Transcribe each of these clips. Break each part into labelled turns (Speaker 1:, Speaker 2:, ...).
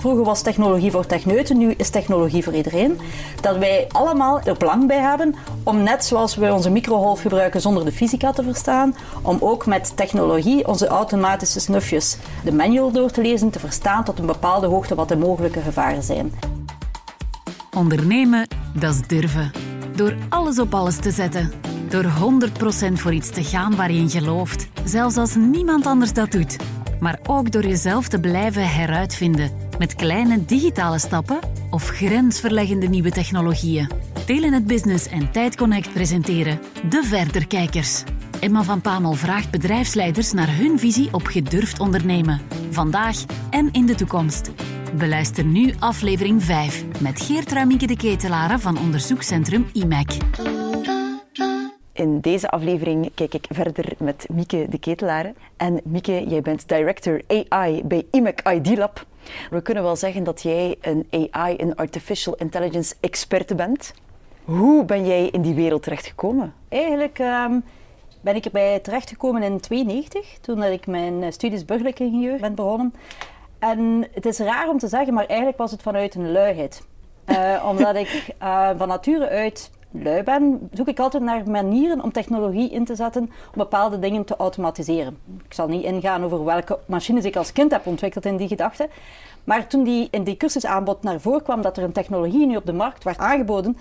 Speaker 1: Vroeger was technologie voor techneuten, nu is technologie voor iedereen. Dat wij allemaal er belang bij hebben om net zoals we onze microgolf gebruiken zonder de fysica te verstaan, om ook met technologie onze automatische snufjes de manual door te lezen, te verstaan tot een bepaalde hoogte wat de mogelijke gevaren zijn.
Speaker 2: Ondernemen, dat is durven. Door alles op alles te zetten. Door 100% voor iets te gaan waar je gelooft. Zelfs als niemand anders dat doet. Maar ook door jezelf te blijven heruitvinden. Met kleine digitale stappen of grensverleggende nieuwe technologieën. Telenet Business en Tijdconnect presenteren De Verderkijkers. Emma van Pamel vraagt bedrijfsleiders naar hun visie op gedurfd ondernemen. Vandaag en in de toekomst. Beluister nu aflevering 5 met Geert Ruimieke de Ketelaren van onderzoekscentrum IMEC.
Speaker 3: In deze aflevering kijk ik verder met Mieke de Ketelaren. En Mieke, jij bent director AI bij IMEC ID Lab. We kunnen wel zeggen dat jij een AI, een artificial intelligence experte bent. Hoe ben jij in die wereld terechtgekomen?
Speaker 1: Eigenlijk ehm, ben ik erbij terechtgekomen in 1992, toen ik mijn eh, studies burgerlijk ingenieur ben begonnen. En het is raar om te zeggen, maar eigenlijk was het vanuit een luiheid. Uh, omdat ik uh, van nature uit lui ben, zoek ik altijd naar manieren om technologie in te zetten om bepaalde dingen te automatiseren. Ik zal niet ingaan over welke machines ik als kind heb ontwikkeld in die gedachte. Maar toen die in die cursusaanbod naar voren kwam dat er een technologie nu op de markt werd aangeboden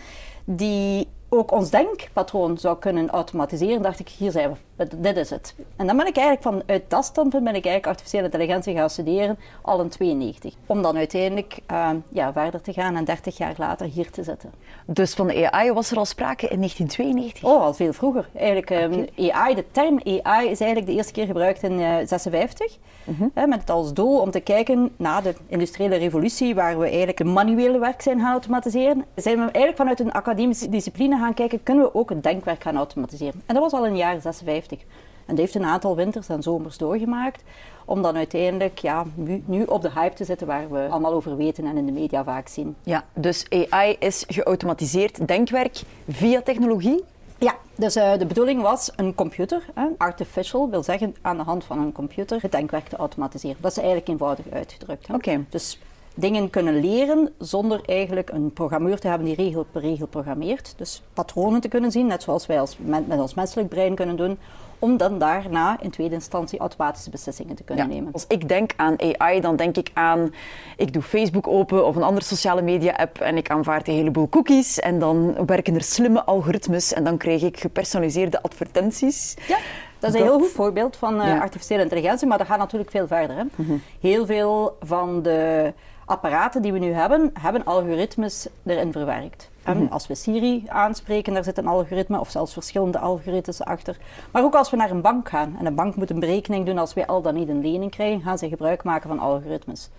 Speaker 1: die ook ons denkpatroon zou kunnen automatiseren, dacht ik, hier zijn we, dit is het. En dan ben ik eigenlijk vanuit dat standpunt ben ik eigenlijk artificiële intelligentie gaan studeren, al in 92. Om dan uiteindelijk uh, ja, verder te gaan en 30 jaar later hier te zitten.
Speaker 3: Dus van de AI was er al sprake in 1992?
Speaker 1: Oh, al veel vroeger. Eigenlijk, um, AI, de term AI is eigenlijk de eerste keer gebruikt in 1956. Uh, mm -hmm. met als doel om te kijken na de industriële revolutie, waar we eigenlijk het manuele werk zijn gaan automatiseren, zijn we eigenlijk vanuit een academische discipline gaan kijken, kunnen we ook het denkwerk gaan automatiseren. En dat was al in de jaren 56. En dat heeft een aantal winters en zomers doorgemaakt, om dan uiteindelijk ja, nu, nu, op de hype te zitten waar we allemaal over weten en in de media vaak zien.
Speaker 3: Ja, dus AI is geautomatiseerd denkwerk via technologie?
Speaker 1: Ja, dus uh, de bedoeling was een computer, artificial, wil zeggen aan de hand van een computer, het denkwerk te automatiseren. Dat is eigenlijk eenvoudig uitgedrukt.
Speaker 3: Oké. Okay.
Speaker 1: Dus dingen kunnen leren zonder eigenlijk een programmeur te hebben die regel per regel programmeert. Dus patronen te kunnen zien, net zoals wij als, met, met ons menselijk brein kunnen doen, om dan daarna in tweede instantie automatische beslissingen te kunnen
Speaker 3: ja.
Speaker 1: nemen.
Speaker 3: Als ik denk aan AI, dan denk ik aan, ik doe Facebook open of een andere sociale media app en ik aanvaard een heleboel cookies en dan werken er slimme algoritmes en dan krijg ik gepersonaliseerde advertenties.
Speaker 1: Ja. Dat is een heel goed voorbeeld van uh, ja. artificiële intelligentie, maar dat gaat natuurlijk veel verder. Hè? Mm -hmm. Heel veel van de apparaten die we nu hebben, hebben algoritmes erin verwerkt. -hmm. Als we Siri aanspreken, daar zit een algoritme of zelfs verschillende algoritmes achter. Maar ook als we naar een bank gaan en een bank moet een berekening doen als wij al dan niet een lening krijgen, gaan ze gebruik maken van algoritmes.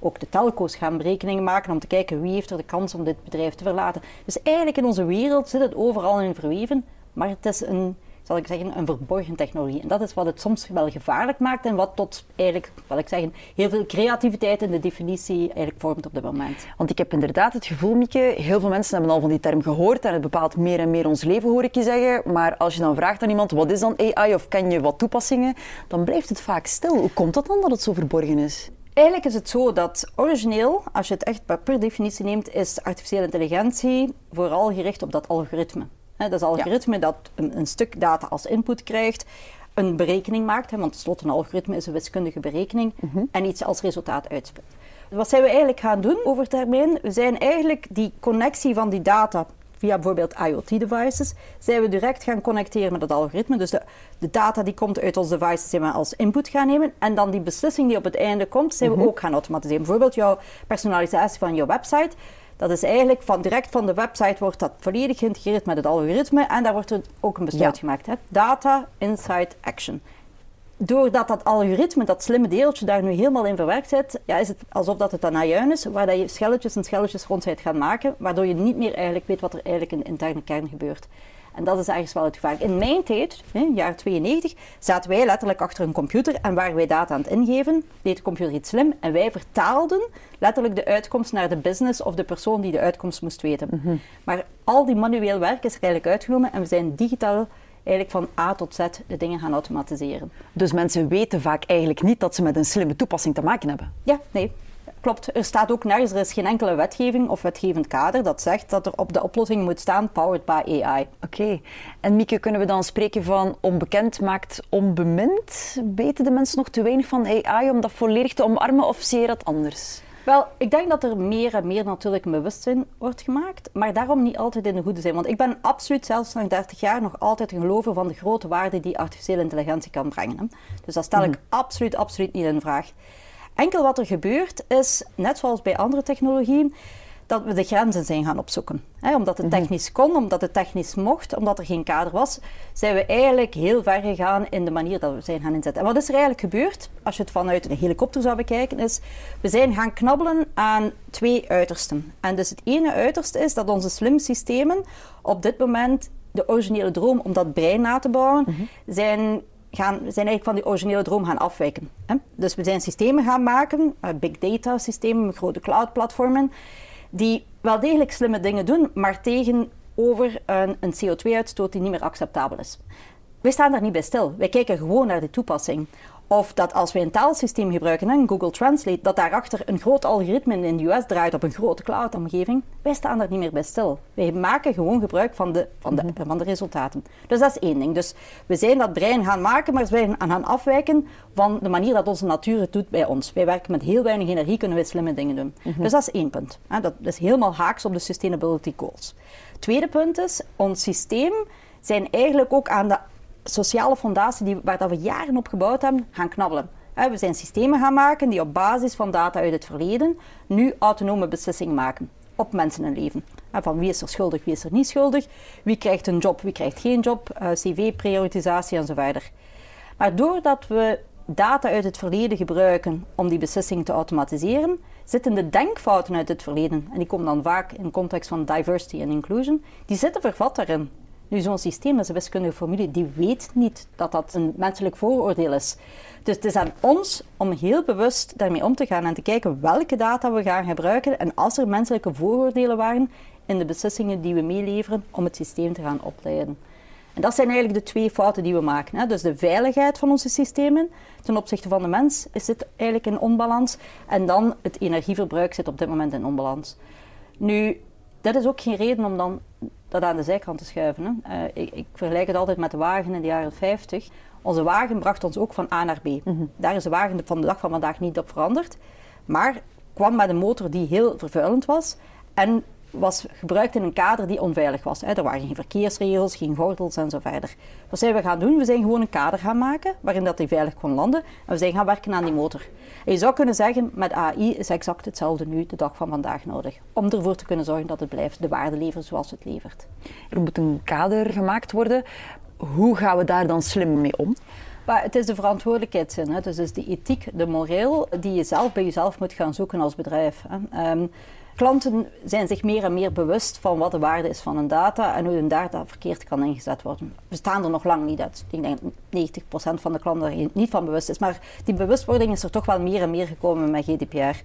Speaker 1: Ook de telco's gaan berekeningen maken om te kijken wie heeft er de kans om dit bedrijf te verlaten. Dus eigenlijk in onze wereld zit het overal in verweven, maar het is een zal ik zeggen, een verborgen technologie. En dat is wat het soms wel gevaarlijk maakt en wat tot eigenlijk, zal ik zeggen, heel veel creativiteit in de definitie eigenlijk vormt op dit moment.
Speaker 3: Want ik heb inderdaad het gevoel, Mieke, heel veel mensen hebben al van die term gehoord en het bepaalt meer en meer ons leven, hoor ik je zeggen. Maar als je dan vraagt aan iemand, wat is dan AI of ken je wat toepassingen, dan blijft het vaak stil. Hoe komt dat dan dat het zo verborgen is?
Speaker 1: Eigenlijk is het zo dat origineel, als je het echt per definitie neemt, is artificiële intelligentie vooral gericht op dat algoritme. Dat is algoritme ja. dat een, een, stuk data als input krijgt, een berekening maakt, he, want tenslotte een algoritme is een wiskundige berekening, mm -hmm. en iets als resultaat uitspuit. Wat zijn we eigenlijk gaan doen over termijn? We zijn eigenlijk die connectie van die data via bijvoorbeeld IoT-devices, zijn we direct gaan connecteren met het algoritme. Dus de, de, data die komt uit ons device zijn we als input gaan nemen. En dan die beslissing die op het einde komt, zijn we mm -hmm. ook gaan automatiseren. Bijvoorbeeld jouw personalisatie van je website. Dat is eigenlijk van direct van de website wordt dat volledig geïntegreerd met het algoritme en daar wordt er ook een besluit ja. gemaakt. Hè? Data, insight, action. Doordat dat algoritme, dat slimme deeltje daar nu helemaal in verwerkt zit, ja, is het alsof dat het een ajuin is, waar dat je schelletjes en schelletjes rond gaat gaan maken, waardoor je niet meer eigenlijk weet wat er eigenlijk in de interne kern gebeurt. En dat is ergens wel het gevaar. In mijn tijd, in jaar 92, zaten wij letterlijk achter een computer en waren wij data aan het ingeven, deed de computer iets slim en wij vertaalden letterlijk de uitkomst naar de business of de persoon die de uitkomst moest weten. Mm -hmm. Maar al die manueel werk is er eigenlijk uitgenomen en we zijn digitaal eigenlijk van A tot Z de dingen gaan automatiseren.
Speaker 3: Dus mensen weten vaak eigenlijk niet dat ze met een slimme toepassing te maken hebben?
Speaker 1: Ja, nee. Klopt. Er staat ook nergens, er is geen enkele wetgeving of wetgevend kader dat zegt dat er op de oplossing moet staan powered by AI.
Speaker 3: Oké. En Mieke, kunnen we dan spreken van onbekend maakt onbemind? Weten de mensen nog te weinig van AI om dat volledig te omarmen of zie je dat anders?
Speaker 1: Wel, ik denk dat er meer en meer natuurlijk bewustzijn wordt gemaakt, maar daarom niet altijd in de goede zin. Want ik ben absoluut, zelfs na 30 jaar, nog altijd een gelover van de grote waarde die artificiële intelligentie kan brengen. Hè. Dus dat stel ik mhm. absoluut, absoluut niet in vraag. Enkel wat er gebeurt is, net zoals bij andere technologieën, dat we de grenzen zijn gaan opzoeken. omdat het mhm. technisch kon, omdat het technisch mocht, omdat er geen kader was, zijn we eigenlijk heel ver gegaan in de manier dat we zijn gaan inzetten. En wat is er eigenlijk gebeurd, als je het vanuit een helikopter zou bekijken, is we zijn gaan knabbelen aan twee uitersten. En dus het ene uiterste is dat onze slim systemen op dit moment de originele droom om dat brein na te bouwen, mhm. zijn gaan, we zijn eigenlijk van die originele droom gaan afwijken. Hè? Dus we zijn systemen gaan maken, uh, big data systemen, grote cloud platformen, die wel degelijk slimme dingen doen, maar tegenover een, een CO2-uitstoot die niet meer acceptabel is. Wij staan daar niet bij stil. Wij kijken gewoon naar de toepassing. Of dat als we een taalsysteem gebruiken, een Google Translate, dat daarachter een groot algoritme in de US draait op een grote cloud-omgeving. Wij staan daar niet meer bij stil. Wij maken gewoon gebruik van de, van, de, mhm. van de resultaten. Dus dat is één ding. Dus we zijn dat brein gaan maken, maar we zijn gaan afwijken van de manier dat onze natuur het doet bij ons. Wij werken met heel weinig energie, kunnen we slimme dingen doen. Mhm. Dus dat is één punt. Dat is helemaal haaks op de sustainability goals. Tweede punt is, ons systeem zijn eigenlijk ook aan de sociale fondatie die, waar dat we jaren op gebouwd hebben, gaan knabbelen. We zijn systemen gaan maken die op basis van data uit het verleden nu autonome beslissingen maken op mensen en leven. Van wie is er schuldig, wie is er niet schuldig, wie krijgt een job, wie krijgt geen job, eh, cv-prioritisatie enzovoort. Maar doordat we data uit het verleden gebruiken om die beslissingen te automatiseren, zitten de denkfouten uit het verleden, en die komen dan vaak in context van diversity en inclusion, die zitten vervat daarin. Nu, zo'n systeem is een wiskundige formule, die weet niet dat dat een menselijk vooroordeel is. Dus het is aan ons om heel bewust daarmee om te gaan en te kijken welke data we gaan gebruiken en als er menselijke vooroordelen waren in de beslissingen die we meeleveren om het systeem te gaan opleiden. En dat zijn eigenlijk de twee fouten die we maken. Hè. Dus de veiligheid van onze systemen ten opzichte van de mens is dit eigenlijk in onbalans. En dan het energieverbruik zit op dit moment in onbalans. Nu, dat is ook geen reden om dan dat aan de zijkant te schuiven. Hè. Uh, ik, ik, vergelijk het altijd met de wagen in de jaren 50. Onze wagen bracht ons ook van A naar B. Mhm. Daar is de wagen van de dag van vandaag niet op veranderd. Maar kwam met een motor die heel vervuilend was. En was gebruikt in een kader die onveilig was. Er waren geen verkeersregels, geen gordels en zo verder. Wat zijn we gaan doen? We zijn gewoon een kader gaan maken waarin dat hij veilig kon landen. En we zijn gaan werken aan die motor. En je zou kunnen zeggen, met AI is exact hetzelfde nu, de dag van vandaag nodig. Om ervoor te kunnen zorgen dat het blijft de waarde levert zoals het levert.
Speaker 3: Er moet een kader gemaakt worden. Hoe gaan we daar dan slim mee om?
Speaker 1: Maar het is de verantwoordelijkheidszin. Hè? Dus het is de ethiek, de moreel, die je zelf bij jezelf moet gaan zoeken als bedrijf. Hè? Um, Klanten zijn zich meer en meer bewust van wat de waarde is van een data en hoe een data verkeerd kan ingezet worden. We staan er nog lang niet uit. Ik denk dat 90% van de klanten er niet van bewust is. Maar die bewustwording is er toch wel meer en meer gekomen met GDPR.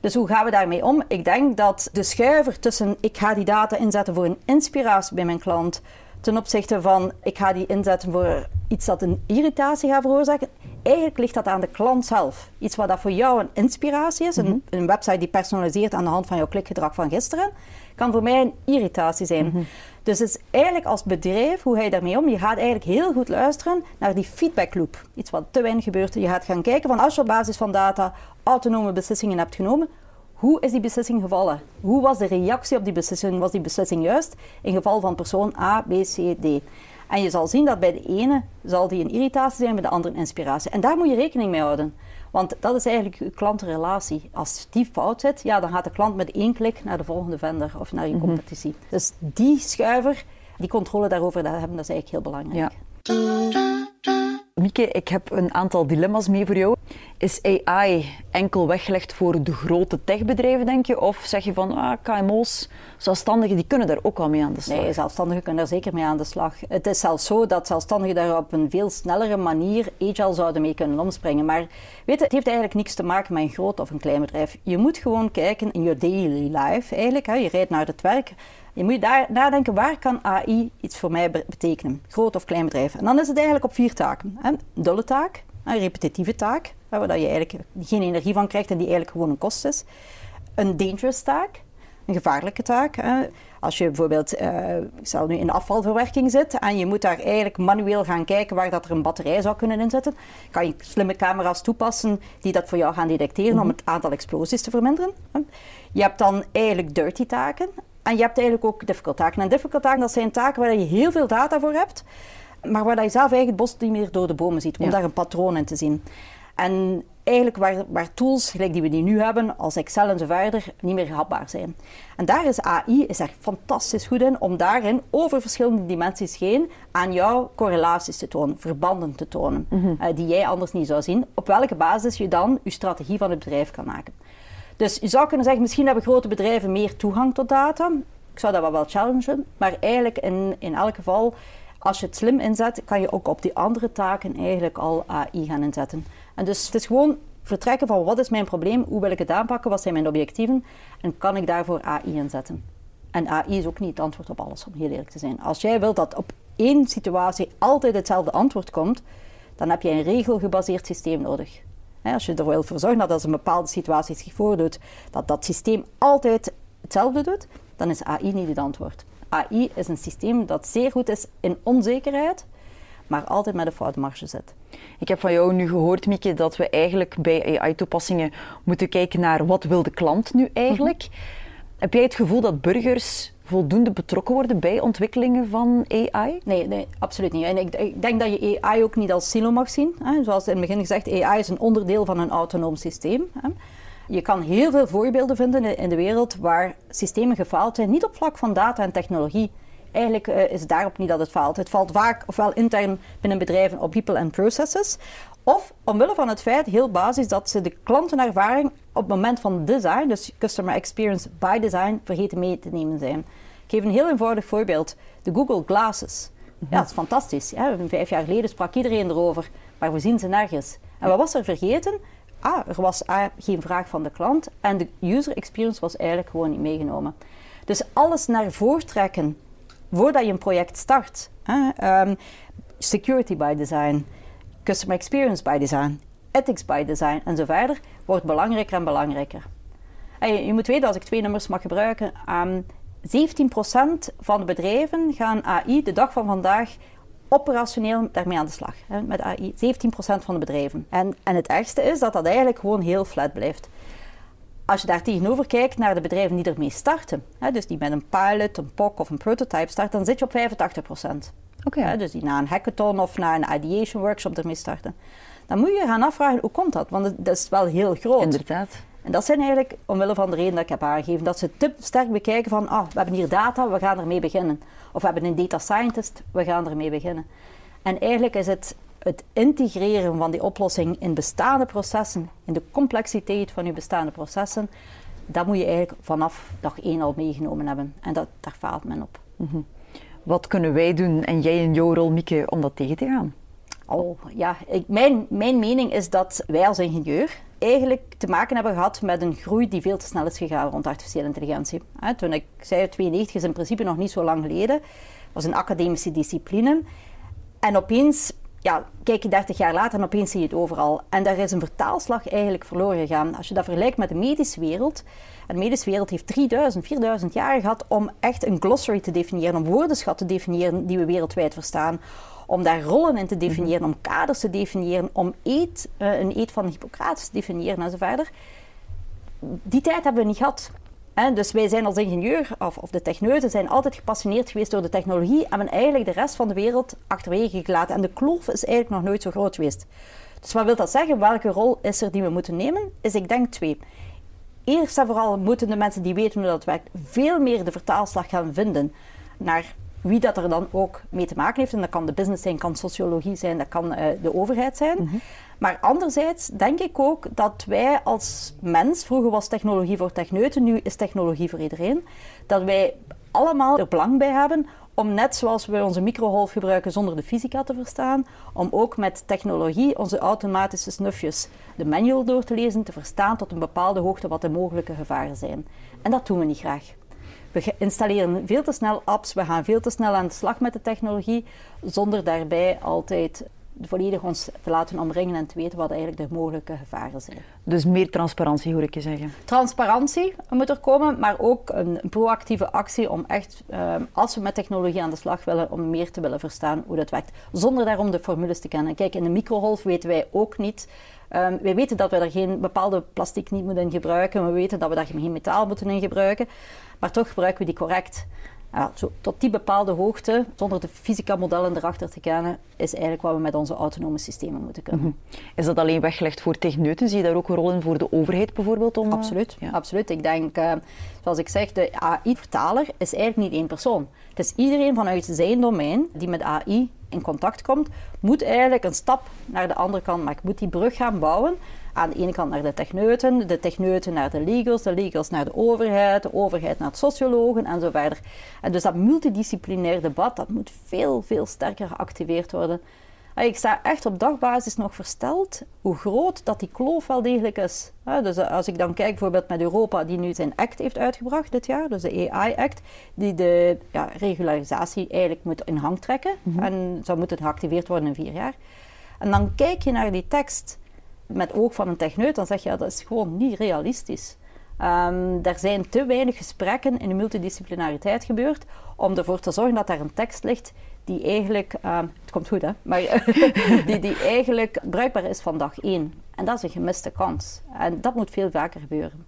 Speaker 1: Dus hoe gaan we daarmee om? Ik denk dat de schuiver tussen ik ga die data inzetten voor een inspiratie bij mijn klant, ten opzichte van ik ga die inzetten voor iets dat een irritatie gaat veroorzaken, eigenlijk ligt dat aan de klant zelf. Iets wat dat voor jou een inspiratie is, een, mhm. een, website die personaliseert aan de hand van jouw klikgedrag van gisteren, kan voor mij een irritatie zijn. Mhm. Dus het is eigenlijk als bedrijf, hoe ga je daarmee om? Je gaat eigenlijk heel goed luisteren naar die feedback loop. Iets wat te weinig gebeurt. Je gaat gaan kijken van als je op basis van data autonome beslissingen hebt genomen, hoe is die beslissing gevallen? Hoe was de reactie op die beslissing? Was die beslissing juist in geval van persoon A, B, C, D? En je zal zien dat bij de ene zal die een irritatie zijn, bij de andere een inspiratie. En daar moet je rekening mee houden. Want dat is eigenlijk je klantenrelatie. Als die fout zit, ja, dan gaat de klant met één klik naar de volgende vendor of naar je mhm. competitie. Dus die schuiver, die controle daarover dat hebben, dat is eigenlijk heel belangrijk.
Speaker 3: Ja. Mieke, ik heb een aantal dilemma's mee voor jou. Is AI enkel weggelegd voor de grote techbedrijven, denk je? Of zeg je van ah, KMO's, zelfstandigen, die kunnen daar ook al mee aan de slag?
Speaker 1: Nee, zelfstandigen kunnen daar zeker mee aan de slag. Het is zelfs zo dat zelfstandigen daar op een veel snellere manier agile zouden mee kunnen omspringen. Maar weet het heeft eigenlijk niks te maken met een groot of een klein bedrijf. Je moet gewoon kijken in je daily life eigenlijk. Hè. Je rijdt naar het werk je moet daar nadenken, waar kan AI iets voor mij betekenen? Groot of klein bedrijf. En dan is het eigenlijk op vier taken. Een dulle taak, een repetitieve taak, waar je eigenlijk geen energie van krijgt en die eigenlijk gewoon een kost is. Een dangerous taak, een gevaarlijke taak. Als je bijvoorbeeld uh, stel nu in de afvalverwerking zit en je moet daar eigenlijk manueel gaan kijken waar dat er een batterij zou kunnen inzetten, kan je slimme camera's toepassen die dat voor jou gaan detecteren om mhm. het aantal explosies te verminderen. Je hebt dan eigenlijk dirty taken en je hebt eigenlijk ook difficult taken. En difficult taken, dat zijn taken waar je heel veel data voor hebt, maar waar je zelf eigenlijk het bos niet meer door de bomen ziet, om daar een patroon in te zien. En eigenlijk waar, waar, tools, gelijk die we die nu hebben, als Excel en zo verder, niet meer gehapbaar zijn. En daar is AI is echt fantastisch goed in om daarin over verschillende dimensies heen aan jou correlaties te tonen, verbanden te tonen, mhm. eh, die jij anders niet zou zien, op welke basis je dan je strategie van het bedrijf kan maken. Dus je zou kunnen zeggen, misschien hebben grote bedrijven meer toegang tot data. Ik zou dat wel wel challengen, maar eigenlijk in, in elk geval, als je het slim inzet, kan je ook op die andere taken eigenlijk al AI gaan inzetten. En dus het is gewoon vertrekken van wat is mijn probleem, hoe wil ik het aanpakken, wat zijn mijn objectieven en kan ik daarvoor AI inzetten. En AI is ook niet het antwoord op alles, om heel eerlijk te zijn. Als jij wilt dat op één situatie altijd hetzelfde antwoord komt, dan heb je een regelgebaseerd systeem nodig. Als je er wil voor zorgen dat als een bepaalde situatie zich voordoet, dat dat systeem altijd hetzelfde doet, dan is AI niet het antwoord. AI is een systeem dat zeer goed is in onzekerheid, maar altijd met een foutmarge zit.
Speaker 3: Ik heb van jou nu gehoord, Mieke, dat we eigenlijk bij AI-toepassingen moeten kijken naar wat wil de klant nu eigenlijk. Mhm. Heb jij het gevoel dat burgers voldoende betrokken worden bij ontwikkelingen van AI?
Speaker 1: Nee, nee absoluut niet. En ik, ik, denk dat je AI ook niet als silo mag zien. Hè. Zoals in het begin gezegd, AI is een onderdeel van een autonoom systeem. Hè. Je kan heel veel voorbeelden vinden in de wereld waar systemen gefaald zijn, niet op vlak van data en technologie, eigenlijk uh, is daarop niet dat het faalt. Het valt vaak ofwel intern binnen bedrijven op people and processes, of omwille van het feit, heel basis, dat ze de klantenervaring op het moment van design, dus customer experience by design, vergeten mee te nemen zijn. Ik geef een heel eenvoudig voorbeeld. De Google Glasses. Ja, dat is fantastisch. Vijf jaar geleden sprak iedereen erover, maar we zien ze nergens. En wat was er vergeten? Ah, er was ah, geen vraag van de klant en de user experience was eigenlijk gewoon niet meegenomen. Dus alles naar voren trekken voordat je een project start. Um, security by design, customer experience by design, ethics by design en zo verder, wordt belangrijker en belangrijker. Je, moet weten, als ik twee nummers mag gebruiken, um, ehm, 17% van de bedrijven gaan AI de dag van vandaag operationeel daarmee aan de slag. Hè, met AI, 17% van de bedrijven. En, en het ergste is dat dat eigenlijk gewoon heel flat blijft. Als je daar tegenover kijkt naar de bedrijven die ermee starten, hè, dus die met een pilot, een POC of een prototype starten, dan zit je op 85 procent. Okay. dus die na een hackathon of na een ideation workshop ermee starten. Dan moet je gaan afvragen, hoe komt dat? Want dat is wel heel groot.
Speaker 3: Inderdaad.
Speaker 1: En dat zijn eigenlijk, omwille van de reden dat ik heb aangegeven, dat ze te sterk bekijken van, ah, we hebben hier data, we gaan ermee beginnen. Of we hebben een data scientist, we gaan ermee beginnen. En eigenlijk is het het integreren van die oplossing in bestaande processen, in de complexiteit van je bestaande processen, dat moet je eigenlijk vanaf dag één al meegenomen hebben. En dat, daar faalt men op. Mhm.
Speaker 3: Wat kunnen wij doen, en jij in jouw rol, Mieke, om dat tegen te gaan?
Speaker 1: Oh, ja, ik, mijn, mijn mening is dat wij als ingenieur eigenlijk te maken hebben gehad met een groei die veel te snel is gegaan rond artificiële intelligentie. toen ik zei 92 is in principe nog niet zo lang geleden, was een academische discipline. En opeens ja, kijk je 30 jaar later en opeens zie je het overal. En daar is een vertaalslag eigenlijk verloren gegaan. Als je dat vergelijkt met de medische wereld. De medische wereld heeft 3000, 4000 jaar gehad om echt een glossary te definiëren, om woordenschat te definiëren die we wereldwijd verstaan. Om daar rollen in te definiëren, om kaders te definiëren, om eet, uh, een eet van Hippocrates te definiëren en zo verder. Die tijd hebben we niet gehad dus wij zijn als ingenieur, of, of de techneuten, zijn altijd gepassioneerd geweest door de technologie en hebben eigenlijk de rest van de wereld achterwege gelaten. En de kloof is eigenlijk nog nooit zo groot geweest. Dus wat wil dat zeggen? Welke rol is er die we moeten nemen? Is ik denk twee. Eerst en vooral moeten de mensen die weten hoe dat werkt veel meer de vertaalslag gaan vinden naar wie dat er dan ook mee te maken heeft. En dat kan de business zijn, kan sociologie zijn, dat kan uh, de overheid zijn. Mhm. Maar anderzijds denk ik ook dat wij als mens, vroeger was technologie voor techneuten, nu is technologie voor iedereen, dat wij allemaal er belang bij hebben om net zoals we onze microgolf gebruiken zonder de fysica te verstaan, om ook met technologie onze automatische snufjes de manual door te lezen, te verstaan tot een bepaalde hoogte wat de mogelijke gevaren zijn. En dat doen we niet graag. We installeren veel te snel apps, we gaan veel te snel aan de slag met de technologie, zonder daarbij altijd volledig ons te laten omringen en te weten wat eigenlijk de mogelijke gevaren zijn.
Speaker 3: Dus meer transparantie hoor ik je zeggen.
Speaker 1: Transparantie moet er komen, maar ook een, proactieve actie om echt, ehm, als we met technologie aan de slag willen, om meer te willen verstaan hoe dat werkt, zonder daarom de formules te kennen. Kijk, in de microgolf weten wij ook niet. Um, wij weten dat we daar geen bepaalde plastic niet moeten in gebruiken. We weten dat we daar geen metaal moeten in gebruiken. Maar toch gebruiken we die correct ja, zo, tot die bepaalde hoogte, zonder de fysica-modellen erachter te kennen, is eigenlijk wat we met onze autonome systemen moeten kunnen. Mhm.
Speaker 3: Is dat alleen weggelegd voor techneuten? Zie je daar ook een rol in voor de overheid bijvoorbeeld? Om,
Speaker 1: eh, absoluut, absoluut. Ik denk, uh, zoals ik zeg, de AI-vertaler is eigenlijk niet één persoon. Het is iedereen vanuit zijn domein die met AI in contact komt, moet eigenlijk een stap naar de andere kant maken. Moet die brug gaan bouwen aan de ene kant naar de techneuten, de techneuten naar de legals, de legals naar de overheid, de overheid naar de sociologen en zo verder. En dus dat multidisciplinair debat, dat moet veel, veel sterker geactiveerd worden. Ik sta echt op dagbasis nog versteld hoe groot dat die kloof wel degelijk is. Dus eh, als ik dan kijk bijvoorbeeld met Europa, die nu zijn act heeft uitgebracht dit jaar, dus de AI-act, die de ja, regularisatie eigenlijk moet in hang trekken mhm. en zou moeten geactiveerd worden in vier jaar. En dan kijk je naar die tekst met oog van een techneut, dan zeg je ja, dat is gewoon niet realistisch. Um, er zijn te weinig gesprekken in de multidisciplinariteit gebeurd om ervoor te zorgen dat daar een tekst ligt die eigenlijk, um, het komt goed hè, maar die, die eigenlijk bruikbaar is van dag één. En dat is een gemiste kans. En dat moet veel vaker gebeuren.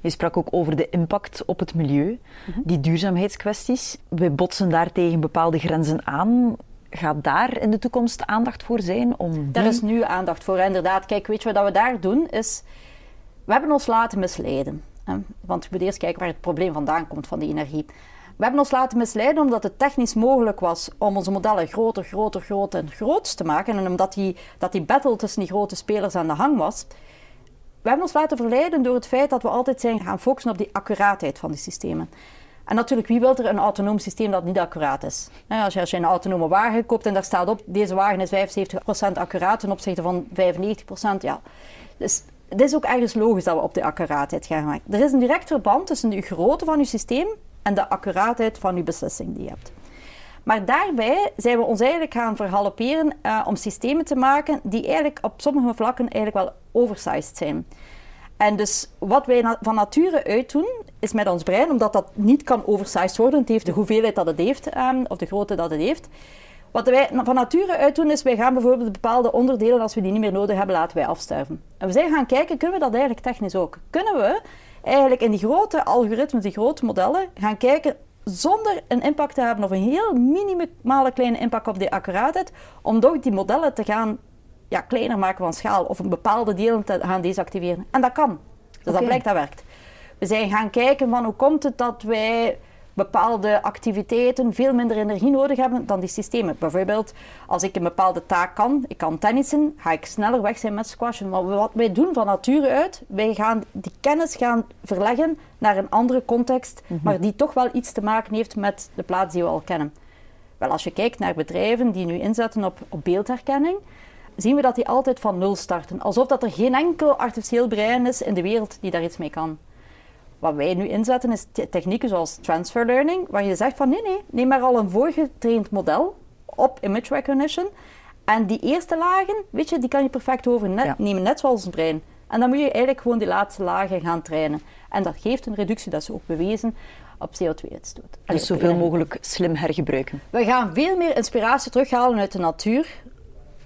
Speaker 3: Je sprak ook over de impact op het milieu, mhm. die duurzaamheidskwesties. We botsen daar tegen bepaalde grenzen aan gaat daar in de toekomst aandacht voor zijn? Om
Speaker 1: Daar is nu aandacht voor, inderdaad. Kijk, weet je wat we daar doen? Is, we hebben ons laten misleiden. Hè? Want we moeten eerst kijken waar het probleem vandaan komt van die energie. We hebben ons laten misleiden omdat het technisch mogelijk was om onze modellen groter, groter, groter en groot te maken. En omdat die, dat die battle tussen die grote spelers aan de hang was. We hebben ons laten verleiden door het feit dat we altijd zijn gaan focussen op die accuraatheid van die systemen. En natuurlijk, wie wil er een autonoom systeem dat niet accuraat is? Als je, als een autonome wagen koopt en daar staat op, deze wagen is 75% accuraat ten opzichte van 95%, ja. Dus het is ook ergens logisch dat we op de accuraatheid gaan maken. Er is een direct verband tussen de grootte van je systeem en de accuraatheid van je beslissing die je hebt. Maar daarbij zijn we ons eigenlijk gaan verhalperen uh, om systemen te maken die eigenlijk op sommige vlakken eigenlijk wel oversized zijn. En dus wat wij van nature uit doen, is met ons brein, omdat dat niet kan oversized worden, het heeft de hoeveelheid dat het heeft, um, of de grootte dat het heeft. Wat wij van nature uit doen, is wij gaan bijvoorbeeld bepaalde onderdelen, als we die niet meer nodig hebben, laten wij afsterven. En we zijn gaan kijken, kunnen we dat eigenlijk technisch ook? Kunnen we eigenlijk in die grote algoritmes, die grote modellen, gaan kijken zonder een impact te hebben of een heel minimale kleine impact op die accuraatheid, om toch die modellen te gaan ja, kleiner maken van schaal of een bepaalde delen te gaan desactiveren. En dat kan. Dus dat blijkt dat werkt. We zijn gaan kijken van hoe komt het dat wij bepaalde activiteiten veel minder energie nodig hebben dan die systemen. Bijvoorbeeld, als ik een bepaalde taak kan, ik kan tennissen, ga ik sneller weg zijn met squashen. Maar wat wij doen van nature uit, wij gaan die kennis gaan verleggen naar een andere context, mhm. maar die toch wel iets te maken heeft met de plaats die we al kennen. Wel, als je kijkt naar bedrijven die nu inzetten op, op beeldherkenning, zien we dat die altijd van nul starten. Alsof dat er geen enkel artificieel brein is in de wereld die daar iets mee kan. Wat wij nu inzetten is technieken zoals transfer learning, waar je zegt van nee, nee, neem maar al een voorgetraind model op image recognition. En die eerste lagen, weet je, die kan je perfect overnemen, net zoals een brein. En dan moet je eigenlijk gewoon die laatste lagen gaan trainen. En dat geeft een reductie, dat is ook bewezen, op CO2-uitstoot.
Speaker 3: Dus zoveel mogelijk slim hergebruiken.
Speaker 1: We gaan veel meer inspiratie terughalen uit de natuur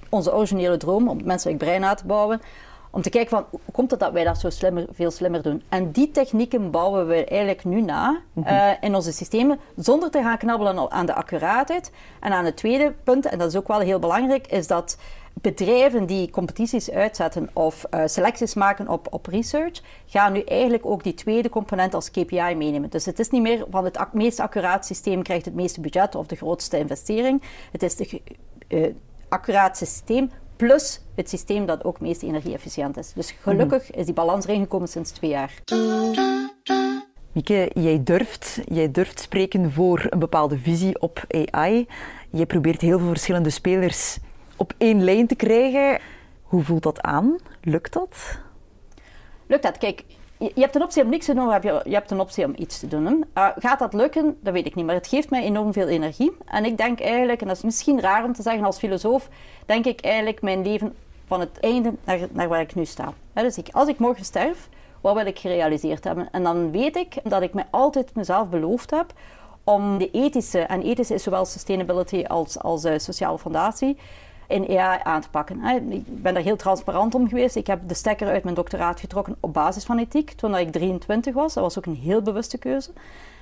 Speaker 1: onze originele droom om het menselijk brein na te bouwen. Om te kijken van hoe komt het dat wij dat zo slimmer, veel slimmer doen. En die technieken bouwen we eigenlijk nu na mhm. eh, in onze systemen, zonder te gaan knabbelen aan de accuraatheid. En aan het tweede punt, en dat is ook wel heel belangrijk, is dat bedrijven die competities uitzetten of uh, selecties maken op, op research, gaan nu eigenlijk ook die tweede component als KPI meenemen. Dus het is niet meer van het meest accuraat systeem krijgt het meeste budget of de grootste investering. Het is de, uh, accuraat systeem plus het systeem dat ook meest energie-efficiënt is. Dus gelukkig is die balans erin gekomen sinds twee jaar.
Speaker 3: Mieke, jij durft, jij durft spreken voor een bepaalde visie op AI. Je probeert heel veel verschillende spelers op één lijn te krijgen. Hoe voelt dat aan? Lukt dat?
Speaker 1: Lukt dat? Kijk, je, hebt een optie om niks te doen, of je, hebt een optie om iets te doen. Uh, gaat dat lukken? Dat weet ik niet, maar het geeft mij enorm veel energie. En ik denk eigenlijk, en dat is misschien raar om te zeggen als filosoof, denk ik eigenlijk mijn leven van het einde naar, naar waar ik nu sta. dus ik, als ik morgen sterf, wat wil ik gerealiseerd hebben? En dan weet ik dat ik me altijd mezelf beloofd heb om de ethische, en ethische is zowel sustainability als, als uh, sociale fondatie, in AI aan te pakken. Ik ben daar heel transparant om geweest. Ik heb de stekker uit mijn doctoraat getrokken op basis van ethiek toen ik 23 was. Dat was ook een heel bewuste keuze.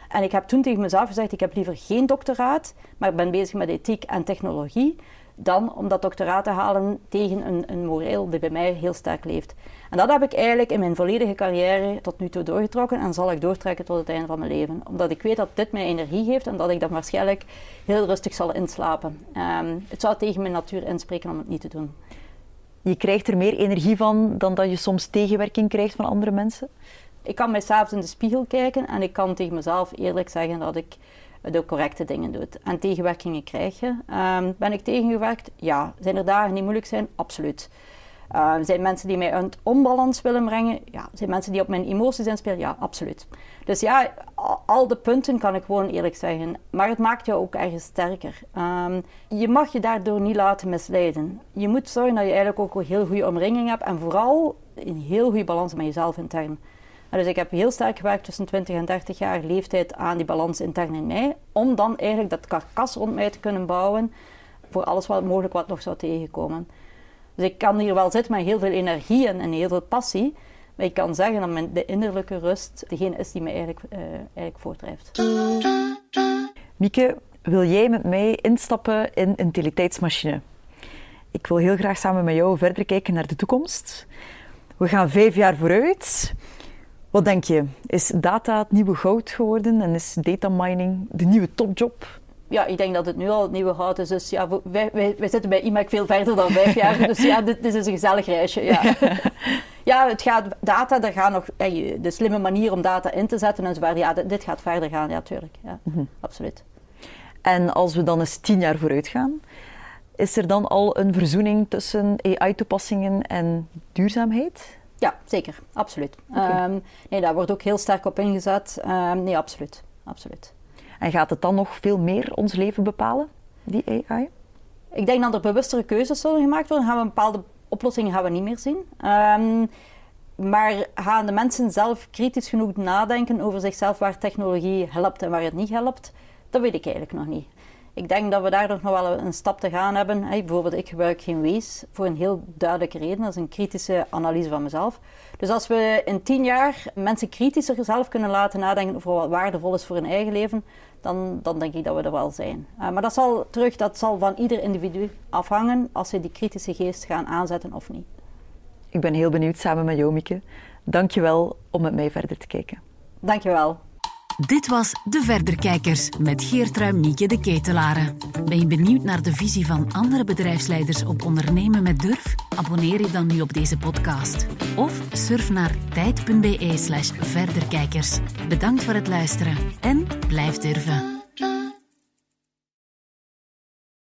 Speaker 1: En ik heb toen tegen mezelf gezegd, ik heb liever geen doctoraat, maar ik ben bezig met ethiek en technologie dan om dat doctoraat te halen tegen een, een moreel die bij mij heel sterk leeft. En dat heb ik eigenlijk in mijn volledige carrière tot nu toe doorgetrokken en zal ik doortrekken tot het einde van mijn leven. Omdat ik weet dat dit mij energie geeft en dat ik dan waarschijnlijk heel rustig zal inslapen. Um, het zou tegen mijn natuur inspreken om het niet te doen.
Speaker 3: Je krijgt er meer energie van dan dat je soms tegenwerking krijgt van andere mensen?
Speaker 1: Ik kan mij s'avonds in de spiegel kijken en ik kan tegen mezelf eerlijk zeggen dat ik de correcte dingen doet. En tegenwerkingen krijg je. Um, ben ik tegengewerkt? Ja. Zijn er dagen die moeilijk zijn? Absoluut. Uh, zijn mensen die mij een onbalans willen brengen? Ja. Zijn mensen die op mijn emoties inspelen? Ja, absoluut. Dus ja, al de punten kan ik gewoon eerlijk zeggen. Maar het maakt jou ook ergens sterker. Um, je mag je daardoor niet laten misleiden. Je moet zorgen dat je eigenlijk ook een heel goede omringing hebt. En vooral een heel goede balans met jezelf intern. Dus ik heb heel sterk gewerkt tussen 20 en 30 jaar leeftijd aan die balans intern in mij, om dan eigenlijk dat karkas rond mij te kunnen bouwen voor alles wat mogelijk wat nog zou tegenkomen. Dus ik kan hier wel zitten met heel veel energie en, en heel veel passie, maar ik kan zeggen dat mijn, de innerlijke rust degene is die mij eigenlijk, uh, eigenlijk voortdrijft.
Speaker 3: Mieke, wil jij met mij instappen in een utiliteitsmachine? Ik wil heel graag samen met jou verder kijken naar de toekomst. We gaan vijf jaar vooruit. Wat denk je? Is data het nieuwe goud geworden en is data mining de nieuwe topjob?
Speaker 1: Ja, ik denk dat het nu al het nieuwe goud is. Dus ja, wij, wij, wij zitten bij IMAC veel verder dan vijf jaar. Dus ja, dit, dit is een gezellig reisje. Ja. ja, het gaat, data, daar gaan nog, de slimme manier om data in te zetten en zo Ja, dit, gaat verder gaan, ja, natuurlijk. Ja, mm -hmm. Absoluut.
Speaker 3: En als we dan eens tien jaar vooruit gaan, is er dan al een verzoening tussen AI-toepassingen en duurzaamheid?
Speaker 1: Ja, zeker. Absoluut. Okay. Um, nee, daar wordt ook heel sterk op ingezet. Um, nee, absoluut. absoluut.
Speaker 3: En gaat het dan nog veel meer ons leven bepalen, die AI?
Speaker 1: Ik denk dat er bewustere keuzes zullen gemaakt worden. Gaan we bepaalde oplossingen gaan we niet meer zien. Um, maar gaan de mensen zelf kritisch genoeg nadenken over zichzelf waar technologie helpt en waar het niet helpt? Dat weet ik eigenlijk nog niet. Ik denk dat we daar nog wel een stap te gaan hebben. Hey, bijvoorbeeld, ik gebruik geen Waze voor een heel duidelijke reden. Dat is een kritische analyse van mezelf. Dus als we in tien jaar mensen kritischer zelf kunnen laten nadenken over wat waardevol is voor hun eigen leven, dan, dan denk ik dat we er wel zijn. Uh, maar dat zal terug, dat zal van ieder individu afhangen als ze die kritische geest gaan aanzetten of niet.
Speaker 3: Ik ben heel benieuwd samen met jou, Mieke. Dank je wel om met mij verder te kijken.
Speaker 1: Dank je wel.
Speaker 2: Dit was De Verderkijkers met Geertrui Mieke de Ketelaren. Ben je benieuwd naar de visie van andere bedrijfsleiders op ondernemen met durf? Abonneer je dan nu op deze podcast. Of surf naar tijd.be slash verderkijkers. Bedankt voor het luisteren en blijf durven.